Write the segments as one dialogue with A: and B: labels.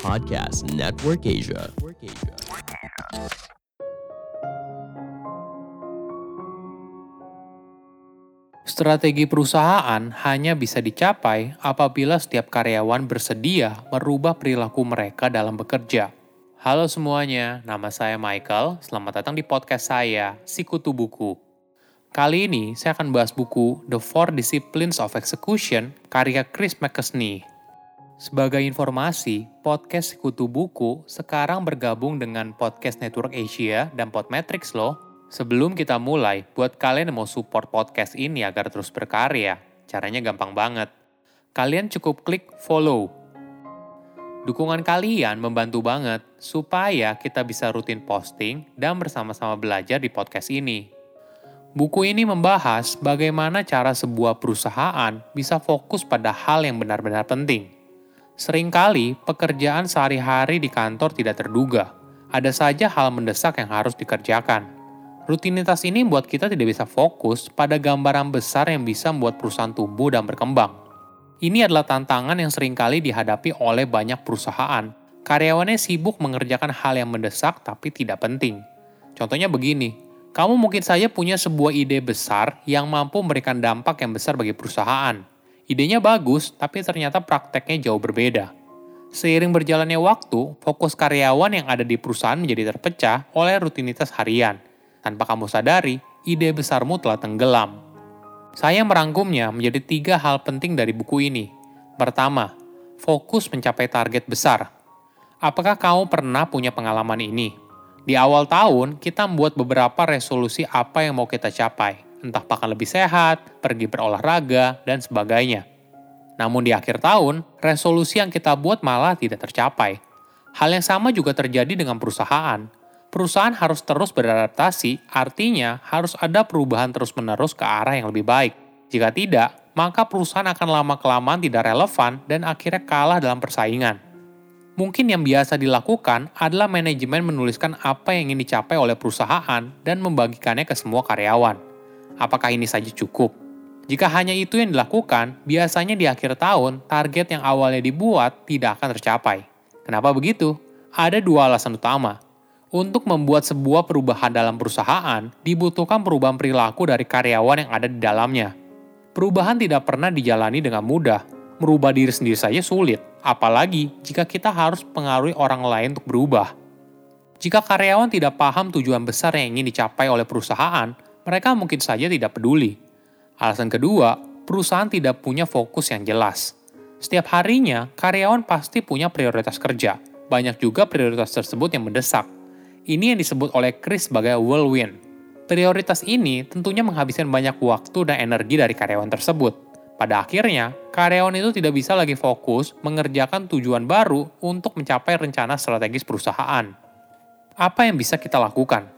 A: Podcast Network Asia.
B: Strategi perusahaan hanya bisa dicapai apabila setiap karyawan bersedia merubah perilaku mereka dalam bekerja. Halo semuanya, nama saya Michael. Selamat datang di podcast saya, Sikutu Buku. Kali ini saya akan bahas buku The Four Disciplines of Execution karya Chris McKesney. Sebagai informasi, podcast Sikutu Buku sekarang bergabung dengan Podcast Network Asia dan Podmetrics loh. Sebelum kita mulai, buat kalian yang mau support podcast ini agar terus berkarya, caranya gampang banget. Kalian cukup klik follow. Dukungan kalian membantu banget supaya kita bisa rutin posting dan bersama-sama belajar di podcast ini. Buku ini membahas bagaimana cara sebuah perusahaan bisa fokus pada hal yang benar-benar penting. Seringkali pekerjaan sehari-hari di kantor tidak terduga. Ada saja hal mendesak yang harus dikerjakan Rutinitas ini membuat kita tidak bisa fokus pada gambaran besar yang bisa membuat perusahaan tumbuh dan berkembang. Ini adalah tantangan yang sering kali dihadapi oleh banyak perusahaan. Karyawannya sibuk mengerjakan hal yang mendesak tapi tidak penting. Contohnya begini, kamu mungkin saja punya sebuah ide besar yang mampu memberikan dampak yang besar bagi perusahaan. Idenya bagus, tapi ternyata prakteknya jauh berbeda. Seiring berjalannya waktu, fokus karyawan yang ada di perusahaan menjadi terpecah oleh rutinitas harian – tanpa kamu sadari, ide besarmu telah tenggelam. Saya merangkumnya menjadi tiga hal penting dari buku ini. Pertama, fokus mencapai target besar. Apakah kamu pernah punya pengalaman ini? Di awal tahun, kita membuat beberapa resolusi apa yang mau kita capai, entah makan lebih sehat, pergi berolahraga, dan sebagainya. Namun di akhir tahun, resolusi yang kita buat malah tidak tercapai. Hal yang sama juga terjadi dengan perusahaan perusahaan harus terus beradaptasi, artinya harus ada perubahan terus-menerus ke arah yang lebih baik. Jika tidak, maka perusahaan akan lama-kelamaan tidak relevan dan akhirnya kalah dalam persaingan. Mungkin yang biasa dilakukan adalah manajemen menuliskan apa yang ingin dicapai oleh perusahaan dan membagikannya ke semua karyawan. Apakah ini saja cukup? Jika hanya itu yang dilakukan, biasanya di akhir tahun target yang awalnya dibuat tidak akan tercapai. Kenapa begitu? Ada dua alasan utama. Untuk membuat sebuah perubahan dalam perusahaan, dibutuhkan perubahan perilaku dari karyawan yang ada di dalamnya. Perubahan tidak pernah dijalani dengan mudah. Merubah diri sendiri saja sulit, apalagi jika kita harus pengaruhi orang lain untuk berubah. Jika karyawan tidak paham tujuan besar yang ingin dicapai oleh perusahaan, mereka mungkin saja tidak peduli. Alasan kedua, perusahaan tidak punya fokus yang jelas. Setiap harinya, karyawan pasti punya prioritas kerja. Banyak juga prioritas tersebut yang mendesak ini yang disebut oleh Chris sebagai whirlwind. Prioritas ini tentunya menghabiskan banyak waktu dan energi dari karyawan tersebut. Pada akhirnya, karyawan itu tidak bisa lagi fokus mengerjakan tujuan baru untuk mencapai rencana strategis perusahaan. Apa yang bisa kita lakukan?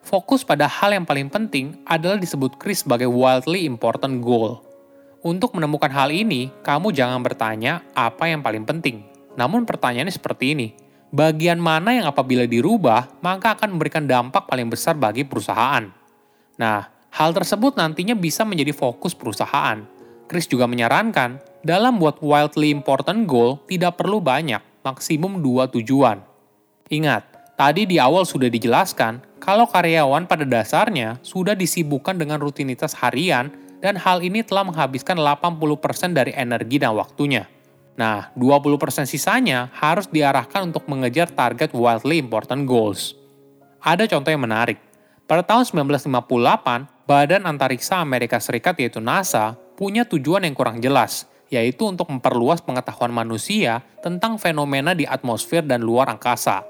B: Fokus pada hal yang paling penting adalah disebut Chris sebagai wildly important goal. Untuk menemukan hal ini, kamu jangan bertanya apa yang paling penting. Namun pertanyaannya seperti ini, bagian mana yang apabila dirubah, maka akan memberikan dampak paling besar bagi perusahaan. Nah, hal tersebut nantinya bisa menjadi fokus perusahaan. Chris juga menyarankan, dalam buat wildly important goal tidak perlu banyak, maksimum dua tujuan. Ingat, tadi di awal sudah dijelaskan kalau karyawan pada dasarnya sudah disibukkan dengan rutinitas harian dan hal ini telah menghabiskan 80% dari energi dan waktunya. Nah, 20% sisanya harus diarahkan untuk mengejar target wildly important goals. Ada contoh yang menarik. Pada tahun 1958, Badan Antariksa Amerika Serikat yaitu NASA punya tujuan yang kurang jelas, yaitu untuk memperluas pengetahuan manusia tentang fenomena di atmosfer dan luar angkasa.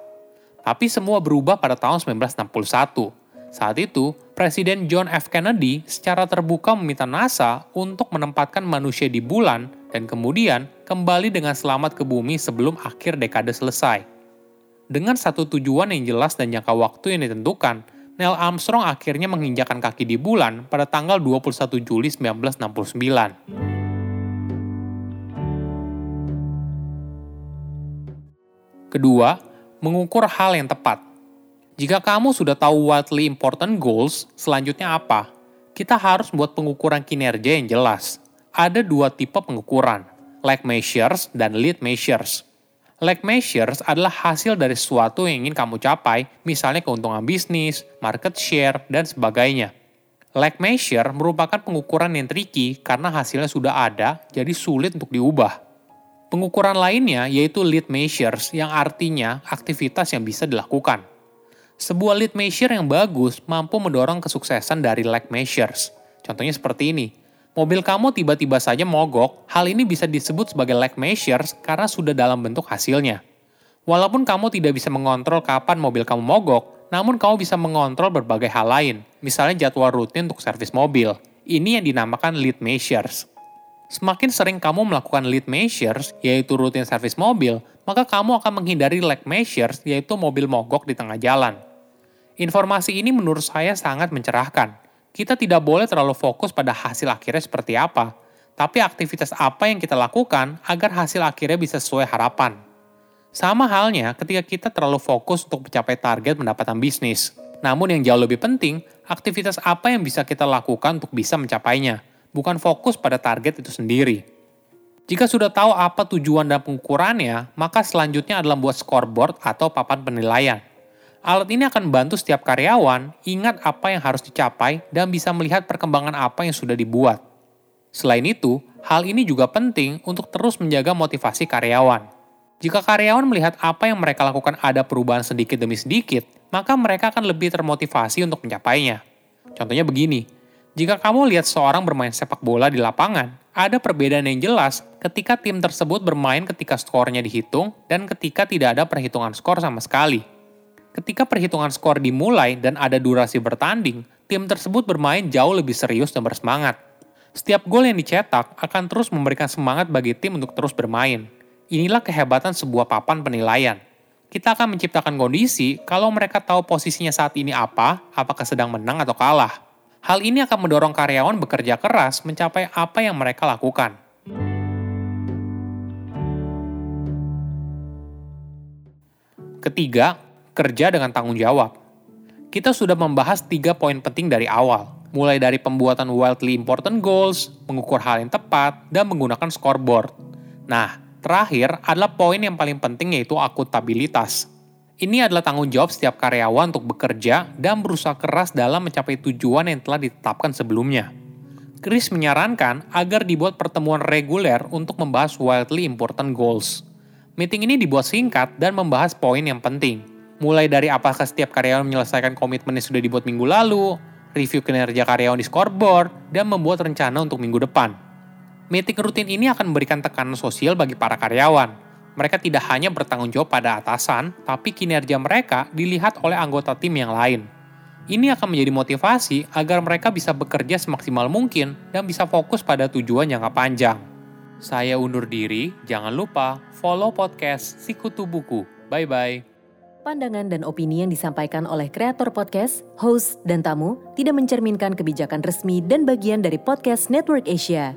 B: Tapi semua berubah pada tahun 1961. Saat itu, Presiden John F. Kennedy secara terbuka meminta NASA untuk menempatkan manusia di bulan dan kemudian kembali dengan selamat ke bumi sebelum akhir dekade selesai. Dengan satu tujuan yang jelas dan jangka waktu yang ditentukan, Neil Armstrong akhirnya menginjakan kaki di bulan pada tanggal 21 Juli 1969. Kedua, mengukur hal yang tepat. Jika kamu sudah tahu wildly important goals, selanjutnya apa? Kita harus membuat pengukuran kinerja yang jelas ada dua tipe pengukuran, lag measures dan lead measures. Lag measures adalah hasil dari sesuatu yang ingin kamu capai, misalnya keuntungan bisnis, market share, dan sebagainya. Lag measure merupakan pengukuran yang tricky karena hasilnya sudah ada, jadi sulit untuk diubah. Pengukuran lainnya yaitu lead measures yang artinya aktivitas yang bisa dilakukan. Sebuah lead measure yang bagus mampu mendorong kesuksesan dari lag measures. Contohnya seperti ini. Mobil kamu tiba-tiba saja mogok, hal ini bisa disebut sebagai lag measures karena sudah dalam bentuk hasilnya. Walaupun kamu tidak bisa mengontrol kapan mobil kamu mogok, namun kamu bisa mengontrol berbagai hal lain, misalnya jadwal rutin untuk servis mobil. Ini yang dinamakan lead measures. Semakin sering kamu melakukan lead measures, yaitu rutin servis mobil, maka kamu akan menghindari lag measures, yaitu mobil mogok di tengah jalan. Informasi ini menurut saya sangat mencerahkan. Kita tidak boleh terlalu fokus pada hasil akhirnya seperti apa, tapi aktivitas apa yang kita lakukan agar hasil akhirnya bisa sesuai harapan. Sama halnya ketika kita terlalu fokus untuk mencapai target pendapatan bisnis. Namun yang jauh lebih penting, aktivitas apa yang bisa kita lakukan untuk bisa mencapainya, bukan fokus pada target itu sendiri. Jika sudah tahu apa tujuan dan pengukurannya, maka selanjutnya adalah membuat scoreboard atau papan penilaian. Alat ini akan membantu setiap karyawan ingat apa yang harus dicapai dan bisa melihat perkembangan apa yang sudah dibuat. Selain itu, hal ini juga penting untuk terus menjaga motivasi karyawan. Jika karyawan melihat apa yang mereka lakukan ada perubahan sedikit demi sedikit, maka mereka akan lebih termotivasi untuk mencapainya. Contohnya begini, jika kamu lihat seorang bermain sepak bola di lapangan, ada perbedaan yang jelas ketika tim tersebut bermain ketika skornya dihitung dan ketika tidak ada perhitungan skor sama sekali. Ketika perhitungan skor dimulai dan ada durasi bertanding, tim tersebut bermain jauh lebih serius dan bersemangat. Setiap gol yang dicetak akan terus memberikan semangat bagi tim untuk terus bermain. Inilah kehebatan sebuah papan penilaian. Kita akan menciptakan kondisi kalau mereka tahu posisinya saat ini apa, apakah sedang menang atau kalah. Hal ini akan mendorong karyawan bekerja keras mencapai apa yang mereka lakukan. Ketiga, kerja dengan tanggung jawab. Kita sudah membahas tiga poin penting dari awal, mulai dari pembuatan wildly important goals, mengukur hal yang tepat, dan menggunakan scoreboard. Nah, terakhir adalah poin yang paling penting yaitu akuntabilitas. Ini adalah tanggung jawab setiap karyawan untuk bekerja dan berusaha keras dalam mencapai tujuan yang telah ditetapkan sebelumnya. Chris menyarankan agar dibuat pertemuan reguler untuk membahas wildly important goals. Meeting ini dibuat singkat dan membahas poin yang penting, mulai dari apakah setiap karyawan menyelesaikan komitmen yang sudah dibuat minggu lalu, review kinerja karyawan di scoreboard, dan membuat rencana untuk minggu depan. Meeting rutin ini akan memberikan tekanan sosial bagi para karyawan. Mereka tidak hanya bertanggung jawab pada atasan, tapi kinerja mereka dilihat oleh anggota tim yang lain. Ini akan menjadi motivasi agar mereka bisa bekerja semaksimal mungkin dan bisa fokus pada tujuan jangka panjang. Saya undur diri, jangan lupa follow podcast Sikutu Buku. Bye-bye.
A: Pandangan dan opini yang disampaikan oleh kreator podcast, host, dan tamu tidak mencerminkan kebijakan resmi dan bagian dari podcast Network Asia.